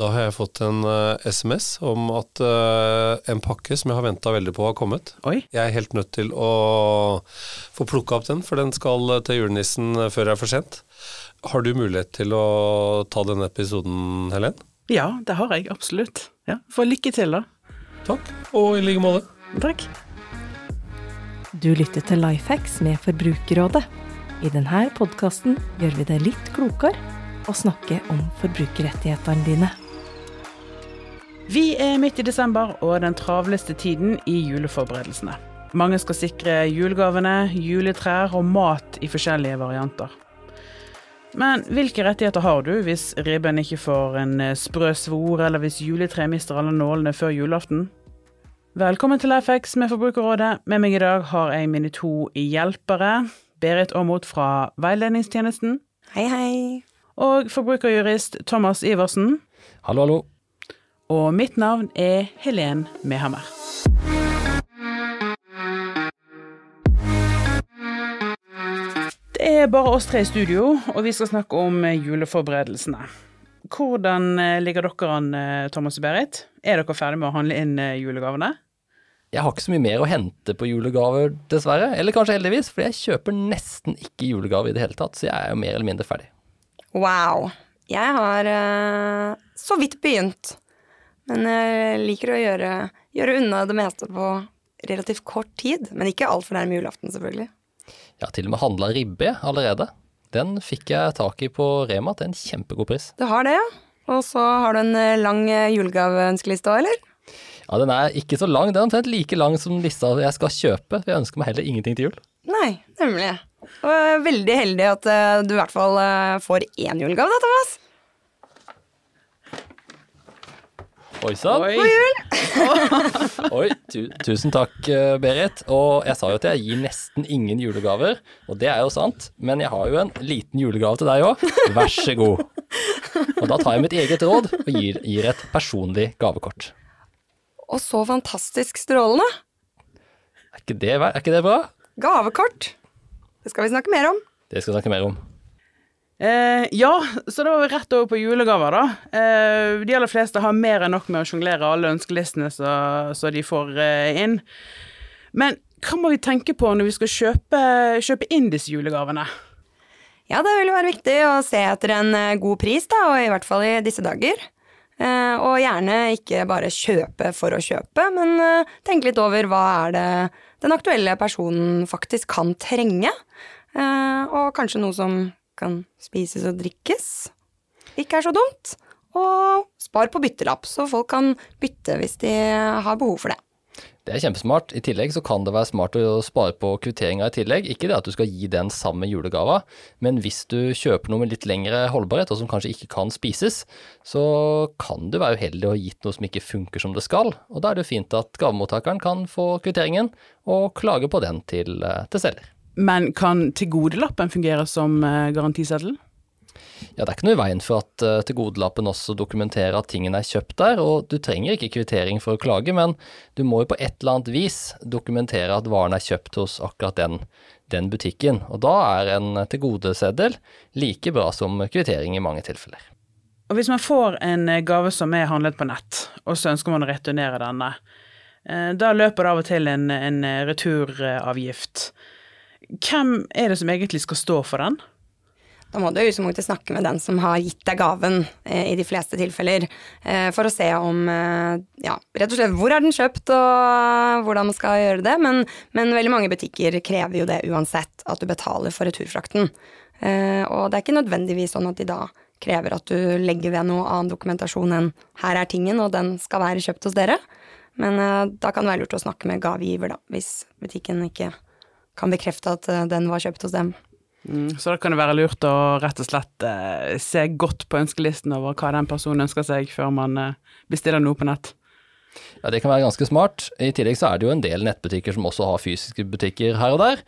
Da har jeg fått en uh, SMS om at uh, en pakke som jeg har venta veldig på, har kommet. Oi. Jeg er helt nødt til å få plukka opp den, for den skal til julenissen før det er for sent. Har du mulighet til å ta denne episoden, Helen? Ja, det har jeg absolutt. Ja, Få lykke til, da. Takk, og i like måte. Takk. Du lytter til Lifehacks med Forbrukerrådet. I denne podkasten gjør vi det litt klokere å snakke om forbrukerrettighetene dine. Vi er midt i desember og den travleste tiden i juleforberedelsene. Mange skal sikre julegavene, juletrær og mat i forskjellige varianter. Men hvilke rettigheter har du hvis ribben ikke får en eh, sprø svor, eller hvis juletreet mister alle nålene før julaften? Velkommen til FX med Forbrukerrådet. Med meg i dag har jeg mine to hjelpere. Berit Aamodt fra Veiledningstjenesten. Hei, hei. Og forbrukerjurist Thomas Iversen. Hallo, hallo. Og mitt navn er Helen Mehammer. Det er bare oss tre i studio, og vi skal snakke om juleforberedelsene. Hvordan eh, ligger dere an, eh, Thomas og Berit? Er dere ferdig med å handle inn eh, julegavene? Jeg har ikke så mye mer å hente på julegaver, dessverre. Eller kanskje heldigvis, for jeg kjøper nesten ikke julegave i det hele tatt, så jeg er jo mer eller mindre ferdig. Wow. Jeg har uh, så vidt begynt. Men jeg liker å gjøre, gjøre unna det meste på relativt kort tid. Men ikke altfor nærme julaften, selvfølgelig. Jeg har til og med handla ribbe allerede. Den fikk jeg tak i på Rema til en kjempegod pris. Du har det, ja? Og så har du en eh, lang eh, julegaveønskeliste òg, eller? Ja, den er ikke så lang. Den er omtrent like lang som lista jeg skal kjøpe. For jeg ønsker meg heller ingenting til jul. Nei, nemlig. Og veldig heldig at uh, du i hvert fall får én julegave, da, Thomas. Oi sann. God jul! Oi, tu tusen takk, eh, Berit. Og jeg sa jo at jeg gir nesten ingen julegaver, og det er jo sant. Men jeg har jo en liten julegave til deg òg. Vær så god. Og da tar jeg mitt eget råd og gir, gir et personlig gavekort. Og så fantastisk strålende. Er ikke det, er ikke det bra? Gavekort. Det skal vi snakke mer om. Det skal vi snakke mer om. Eh, ja, så da var vi rett over på julegaver, da. Eh, de aller fleste har mer enn nok med å sjonglere alle ønskelistene så, så de får eh, inn. Men hva må vi tenke på når vi skal kjøpe, kjøpe inn disse julegavene? Ja, det vil være viktig å se etter en eh, god pris, da, og i hvert fall i disse dager. Eh, og gjerne ikke bare kjøpe for å kjøpe, men eh, tenke litt over hva er det den aktuelle personen faktisk kan trenge. Og kanskje noe som kan spises og drikkes. Ikke er så dumt. Og spar på byttelapp, så folk kan bytte hvis de har behov for det. Det er kjempesmart. I tillegg så kan det være smart å spare på kvitteringa i tillegg. Ikke det at du skal gi den samme julegava, men hvis du kjøper noe med litt lengre holdbarhet, og som kanskje ikke kan spises, så kan du være uheldig og ha gitt noe som ikke funker som det skal. Og da er det fint at gavemottakeren kan få kvitteringen, og klage på den til, eh, til selger. Men kan tilgodelappen fungere som eh, garantiseddel? Ja, Det er ikke noe i veien for at uh, tilgodelappen også dokumenterer at tingene er kjøpt der, og du trenger ikke kvittering for å klage, men du må jo på et eller annet vis dokumentere at varen er kjøpt hos akkurat den, den butikken. Og da er en tilgodeseddel like bra som kvittering i mange tilfeller. Og hvis man får en eh, gave som er handlet på nett, og så ønsker man å returnere denne, eh, da løper det av og til en, en returavgift. Hvem er det som egentlig skal stå for den? Da må du i utgangspunktet snakke med den som har gitt deg gaven, eh, i de fleste tilfeller, eh, for å se om eh, Ja, rett og slett hvor er den kjøpt, og hvordan man skal gjøre det. Men, men veldig mange butikker krever jo det uansett, at du betaler for returfrakten. Eh, og det er ikke nødvendigvis sånn at de da krever at du legger ved noe annen dokumentasjon enn 'her er tingen, og den skal være kjøpt hos dere'. Men eh, da kan det være lurt å snakke med gavegiver, da, hvis butikken ikke kan bekrefte at eh, den var kjøpt hos dem. Mm, så da kan det være lurt å rett og slett eh, se godt på ønskelisten over hva den personen ønsker seg, før man eh, bestiller noe på nett. Ja, Det kan være ganske smart. I tillegg så er det jo en del nettbutikker som også har fysiske butikker her og der,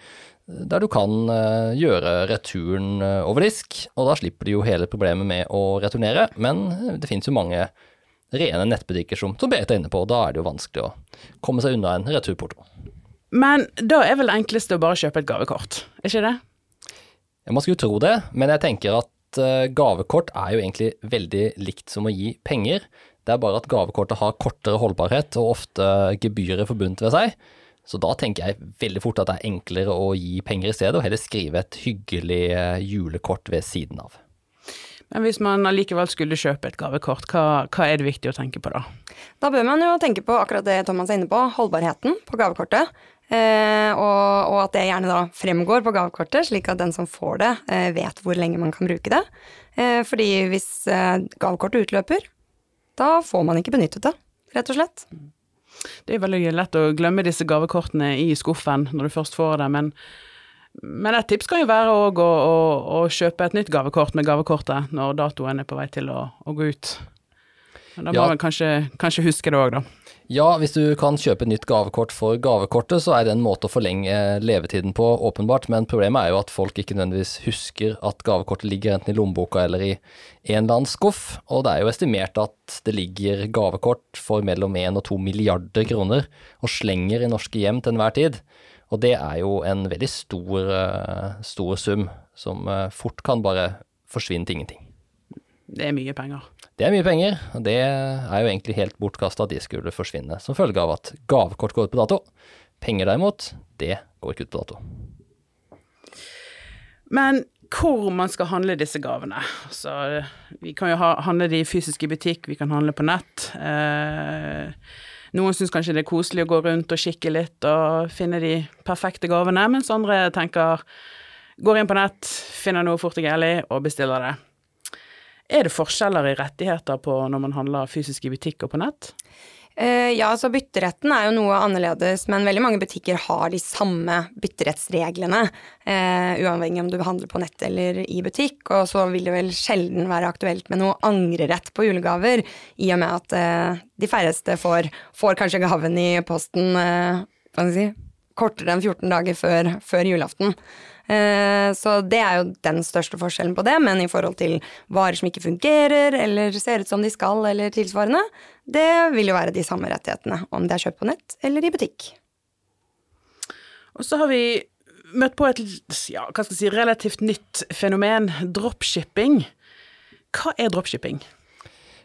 der du kan eh, gjøre returen uh, over disk, og da slipper du jo hele problemet med å returnere. Men det finnes jo mange rene nettbutikker som, som Berit er inne på, og da er det jo vanskelig å komme seg unna en returporto. Men da er vel det enkleste å bare kjøpe et gavekort, er ikke det? Ja, Man skulle tro det, men jeg tenker at eh, gavekort er jo egentlig veldig likt som å gi penger. Det er bare at gavekortet har kortere holdbarhet og ofte gebyrer forbundet ved seg. Så da tenker jeg veldig fort at det er enklere å gi penger i stedet, og heller skrive et hyggelig eh, julekort ved siden av. Men hvis man allikevel skulle kjøpe et gavekort, hva, hva er det viktig å tenke på da? Da bør man jo tenke på akkurat det Thomas er inne på, holdbarheten på gavekortet. Eh, og, og, at det gjerne da fremgår på gavekortet, slik at den som får det, eh, vet hvor lenge man kan bruke det. Eh, fordi hvis eh, gavekortet utløper, da får man ikke benyttet det, rett og slett. Det er veldig lett å glemme disse gavekortene i skuffen når du først får det, men, men et tips kan jo være å, å, å, kjøpe et nytt gavekort med gavekortet når datoen er på vei til å, å gå ut. Men da må Ja. man kanskje, kanskje huske det òg, da. Ja, hvis du kan kjøpe nytt gavekort for gavekortet, så er det en måte å forlenge levetiden på, åpenbart. Men problemet er jo at folk ikke nødvendigvis husker at gavekortet ligger enten i lommeboka eller i en eller annen skuff. Og det er jo estimert at det ligger gavekort for mellom 1 og 2 milliarder kroner og slenger i norske hjem til enhver tid. Og det er jo en veldig stor, eh, stor sum som eh, fort kan bare forsvinne til ingenting. Det er mye penger. Det er mye penger, og det er jo egentlig helt bortkasta at de skulle forsvinne som følge av at gavekort går ut på dato. Penger derimot, det går ikke ut på dato. Men hvor man skal handle disse gavene. Altså, vi kan jo ha, handle de i butikk, vi kan handle på nett. Eh, noen syns kanskje det er koselig å gå rundt og kikke litt og finne de perfekte gavene, mens andre tenker går inn på nett, finner noe fort og gærlig og bestiller det. Er det forskjeller i rettigheter på når man handler fysisk i butikk og på nett? Eh, ja, så bytteretten er jo noe annerledes, men veldig mange butikker har de samme bytterettsreglene. Eh, uavhengig om du handler på nett eller i butikk. Og så vil det vel sjelden være aktuelt med noe angrerett på julegaver, i og med at eh, de færreste får, får kanskje gaven i posten eh, si, kortere enn 14 dager før, før julaften. Eh, Så det er jo den største forskjellen på det, men i forhold til varer som ikke fungerer, eller ser ut som de skal, eller tilsvarende, det vil jo være de samme rettighetene, om det er kjøpt på nett eller i butikk. Og så har vi møtt på et ja, hva skal jeg si, relativt nytt fenomen, dropshipping. Hva er dropshipping?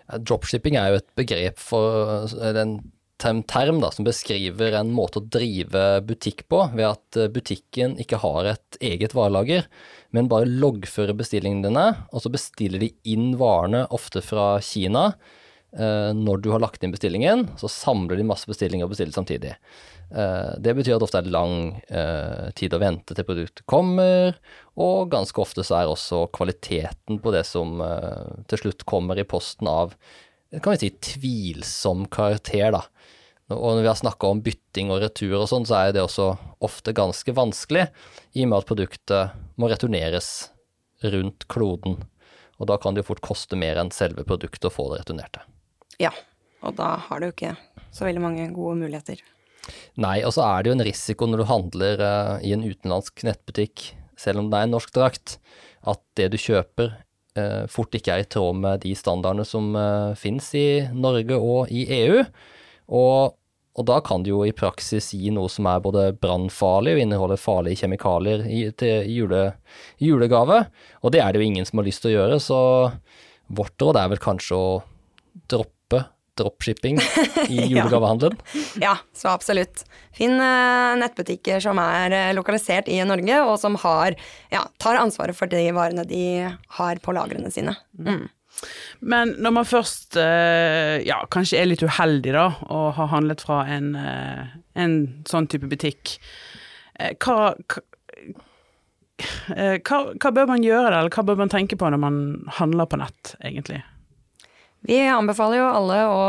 Ja, Dropshipping er jo et begrep for eller en term da, som beskriver en måte å drive butikk på, ved at eh, butikken ikke har et eget varelager, men bare loggfører bestillingene dine, og så bestiller de inn varene, ofte fra Kina. Eh, Når du har lagt inn bestillingen, så samler de masse bestillinger og bestiller samtidig. Eh, Det betyr at det ofte er lang tid å vente til produktet kommer, og ganske ofte så er også kvaliteten på det som til slutt kommer i posten av kan vi si tvilsom karakter, da. Og når vi har snakka om bytting og retur og sånn, så er det også ofte ganske vanskelig, i og med at produktet må returneres rundt kloden. Og da kan det jo fort koste mer enn selve produktet å få det returnerte. Ja, og da har du jo ikke så veldig mange gode muligheter. Nei, og så er det jo en risiko når du handler eh, i en utenlandsk nettbutikk, selv om det er en norsk drakt, at det du kjøper fort ikke er i tråd med de standardene som uh, finnes i Norge og i EU. Og, og da kan det jo i praksis gi noe som er både brannfarlig og inneholder farlige kjemikalier i, til jule, julegave. Og det er det jo ingen som har lyst til å gjøre, så vårt råd er vel kanskje å droppe dropshipping i julegavehandelen. Ja, så absolutt. Finn eh, nettbutikker som er eh, lokalisert i Norge, og som har, ja, tar ansvaret for de varene de har på lagrene sine. Mm. Men når man først eh, ja, kanskje er litt uheldig da, og har handlet fra en, en sånn type butikk, hva, hva, hva, bør man gjøre eller hva bør man tenke på når man handler på nett, egentlig? Vi anbefaler jo alle å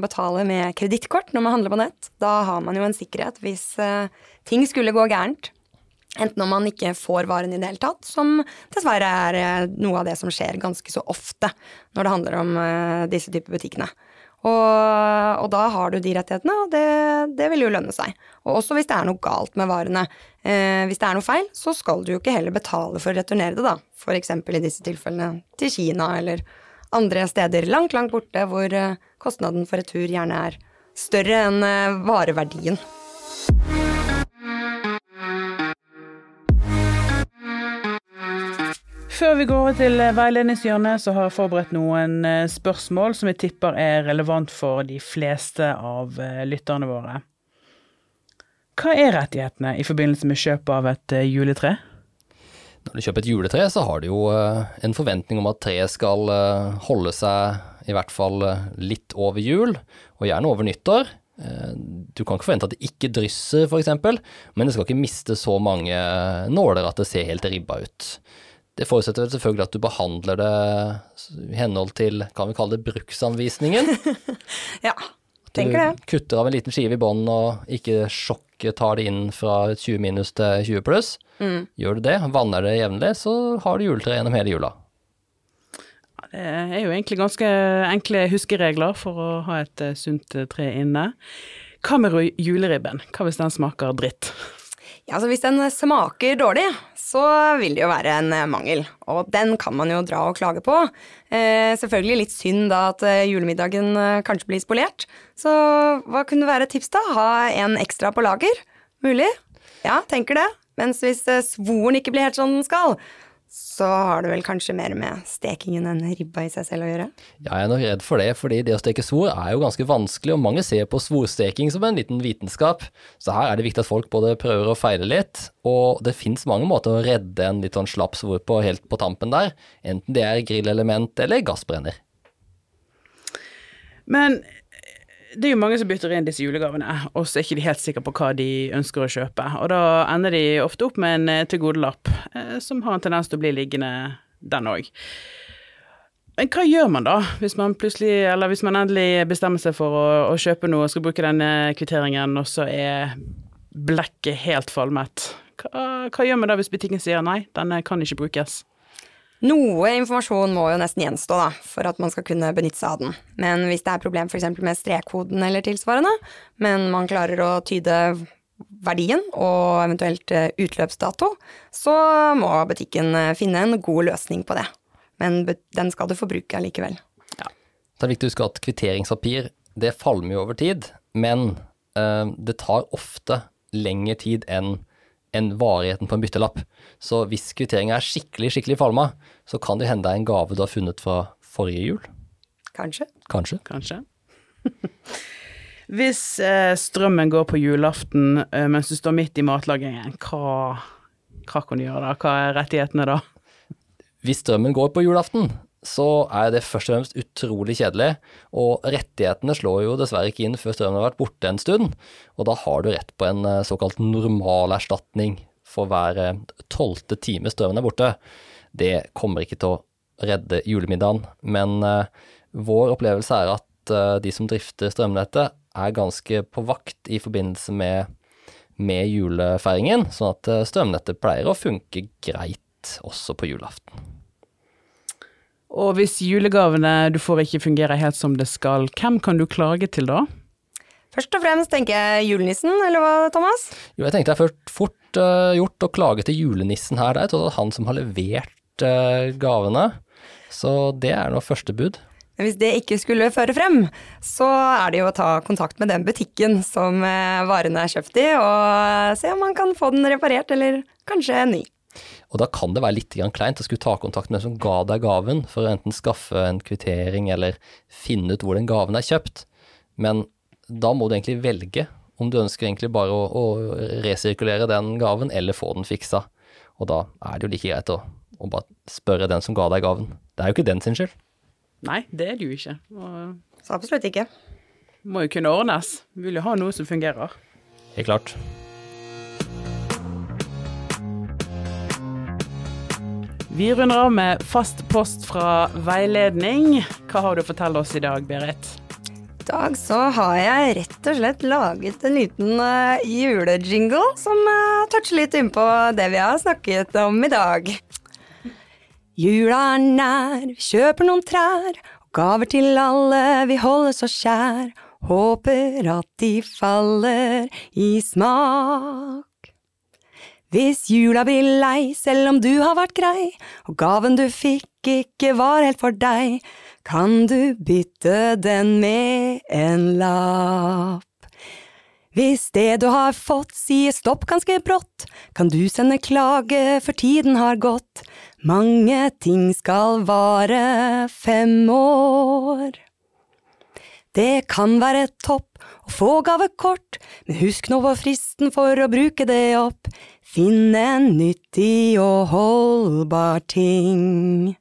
betale med kredittkort når man handler på nett. Da har man jo en sikkerhet hvis eh, ting skulle gå gærent. Enten om man ikke får varen i det hele tatt, som dessverre er eh, noe av det som skjer ganske så ofte når det handler om eh, disse typer butikkene. Og, og da har du de rettighetene, og det, det vil jo lønne seg. Og også hvis det er noe galt med varene. Eh, hvis det er noe feil, så skal du jo ikke heller betale for å returnere det, da. Eksempel i disse tilfellene til Kina eller andre steder langt, langt borte hvor eh, kostnaden for retur gjerne er større enn eh, vareverdien. Før vi går over til eh, veiledningshjørnet, så har jeg forberedt noen spørsmål som jeg tipper er relevant for de fleste av lytterne våre. Hva er rettighetene i forbindelse med kjøp av et juletre? Når du kjøper et juletre, så har du jo eh, en forventning om at treet skal eh, holde seg i hvert fall eh, litt over jul, og gjerne over nyttår. Du kan ikke forvente at det ikke drysser, f.eks., men det skal ikke miste så mange nåler at det ser helt ribba ut. Det forutsetter vel selvfølgelig at du behandler det i henhold til, kan vi kalle det, bruksanvisningen. Ja, tenker det. Du kutter av en liten skive i bånn og ikke sjokk tar det inn fra 20 minus til 20 pluss. Mm. Gjør du det, vanner det jevnlig, så har du juletre gjennom hele jula. Det er jo egentlig ganske enkle huskeregler for å ha et eh, sunt eh, tre inne. Hva med juleribben? Hva hvis den smaker dritt? Ja, altså Hvis den smaker dårlig, så vil det jo være en eh, mangel. Og den kan man jo dra og klage på. Eh, selvfølgelig litt synd da at eh, julemiddagen eh, kanskje blir spolert. Så hva kunne være et tips, da? Ha en ekstra på lager? Mulig? Ja, tenker det. Mens hvis svoren ikke blir helt sånn den skal, så har det vel kanskje mer med stekingen enn ribba i seg selv å gjøre. Ja, jeg er nok redd for det, fordi det å steke svor er jo ganske vanskelig, og mange ser på svorsteking som en liten vitenskap. Så her er det viktig at folk både prøver og feiler litt, og det fins mange måter å redde en litt sånn slapp svor på helt på tampen der, enten det er grillelement eller gassbrenner. Men det er jo mange som bytter inn disse julegavene, og så er ikke de helt sikre på hva de ønsker å kjøpe. Og da ender de ofte opp med en eh, tilgodelapp eh, som har en tendens til å bli liggende, den òg. Men hva gjør man da, hvis man plutselig, eller hvis man endelig bestemmer seg for å, å kjøpe noe og skal bruke denne kvitteringen, og så er blekket helt falmet? Hva, hva gjør man da hvis butikken sier nei, denne kan ikke brukes? Noe informasjon må jo nesten gjenstå da, for at man skal kunne benytte seg av den. Men hvis det er problem f.eks. med strekkoden eller tilsvarende, men man klarer å tyde verdien og eventuelt eh, utløpsdato, så må butikken eh, finne en god løsning på det. Men den skal du få bruke allikevel. Ja. det er viktig å huske at kvitteringspapir, det falmer jo over tid, men eh, det tar ofte lengre tid enn enn varigheten på en byttelapp. Så hvis kvitteringa er skikkelig, skikkelig falma, så kan det hende det er en gave du har funnet fra forrige jul. Kanskje. Kanskje. kanskje. Hvis eh, strømmen går på julaften eh, mens du står midt i matlagingen, hva, hva kan du gjøre da? Hva er rettighetene da? Hvis strømmen går på julaften, så er det først og fremst utrolig kjedelig, og rettighetene slår jo dessverre ikke inn før strømmen har vært borte en stund, og da har du rett på en eh, såkalt normalerstatning for hver eh, tolvte time strømmen er borte. Det kommer ikke til å redde julemiddagen, men eh, vår opplevelse er at de som drifter strømnettet er ganske på vakt i forbindelse med, med julefeiringen, sånn at strømnettet pleier å funke greit også på julaften. Og hvis julegavene du får ikke fungerer helt som det skal, hvem kan du klage til da? Først og fremst tenker jeg julenissen, eller hva, Thomas? Jo, jeg tenkte det er først fort uh, gjort å klage til julenissen her. Det er han som har levert uh, gavene. Så det er nå første bud. Men hvis det ikke skulle føre frem, så er det jo å ta kontakt med den butikken som eh, varene er kjøpt i, og se om man kan få den reparert, eller kanskje ny. Og da kan det være litt kleint å skulle ta kontakt med den som ga deg gaven, for å enten skaffe en kvittering eller finne ut hvor den gaven er kjøpt. Men da må du egentlig velge om du ønsker egentlig bare å, å resirkulere den gaven, eller få den fiksa. Og da er det jo like greit å, å bare spørre den som ga deg gaven. Det er jo ikke den sin skyld. Nei, det er det jo ikke. Og Så absolutt ikke. må jo kunne ordnes. Vi vil jo ha noe som fungerer. Helt klart. Vi runder av med fast post fra veiledning. Hva har du å fortelle oss i dag, Berit? I dag så har jeg rett og slett laget en liten uh, julejingle som uh, toucher litt innpå det vi har snakket om i dag. Jula er nær, vi kjøper noen trær, og gaver til alle vi holder så kjær. Håper at de faller i smak. Hvis jula blir lei, selv om du har vært grei, og gaven du fikk ikke var helt for deg, kan du bytte den med en lapp. Hvis det du har fått sier stopp ganske brått, kan du sende klage for tiden har gått. Mange ting skal vare fem år. Det kan være topp å få gavekort, men husk nå på fristen for å bruke det opp. Finn en nyttig og holdbar ting.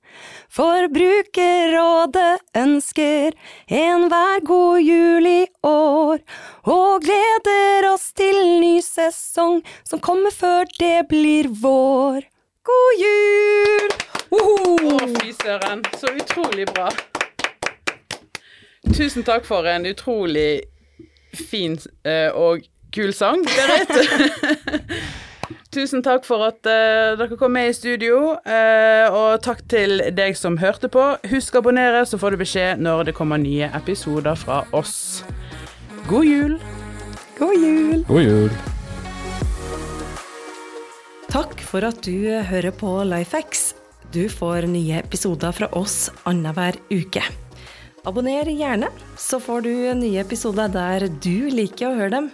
Forbrukerrådet ønsker enhver god jul i år, og gleder oss til ny sesong som kommer før det blir vår. God jul! Å, fy søren. Så utrolig bra. Tusen takk for en utrolig fin eh, og kul sang, Berit. Tusen takk for at uh, dere kom med i studio, uh, og takk til deg som hørte på. Husk å abonnere, så får du beskjed når det kommer nye episoder fra oss. God jul! God jul! God jul. Takk for at du hører på Lifehacks. Du får nye episoder fra oss annenhver uke. Abonner gjerne, så får du nye episoder der du liker å høre dem.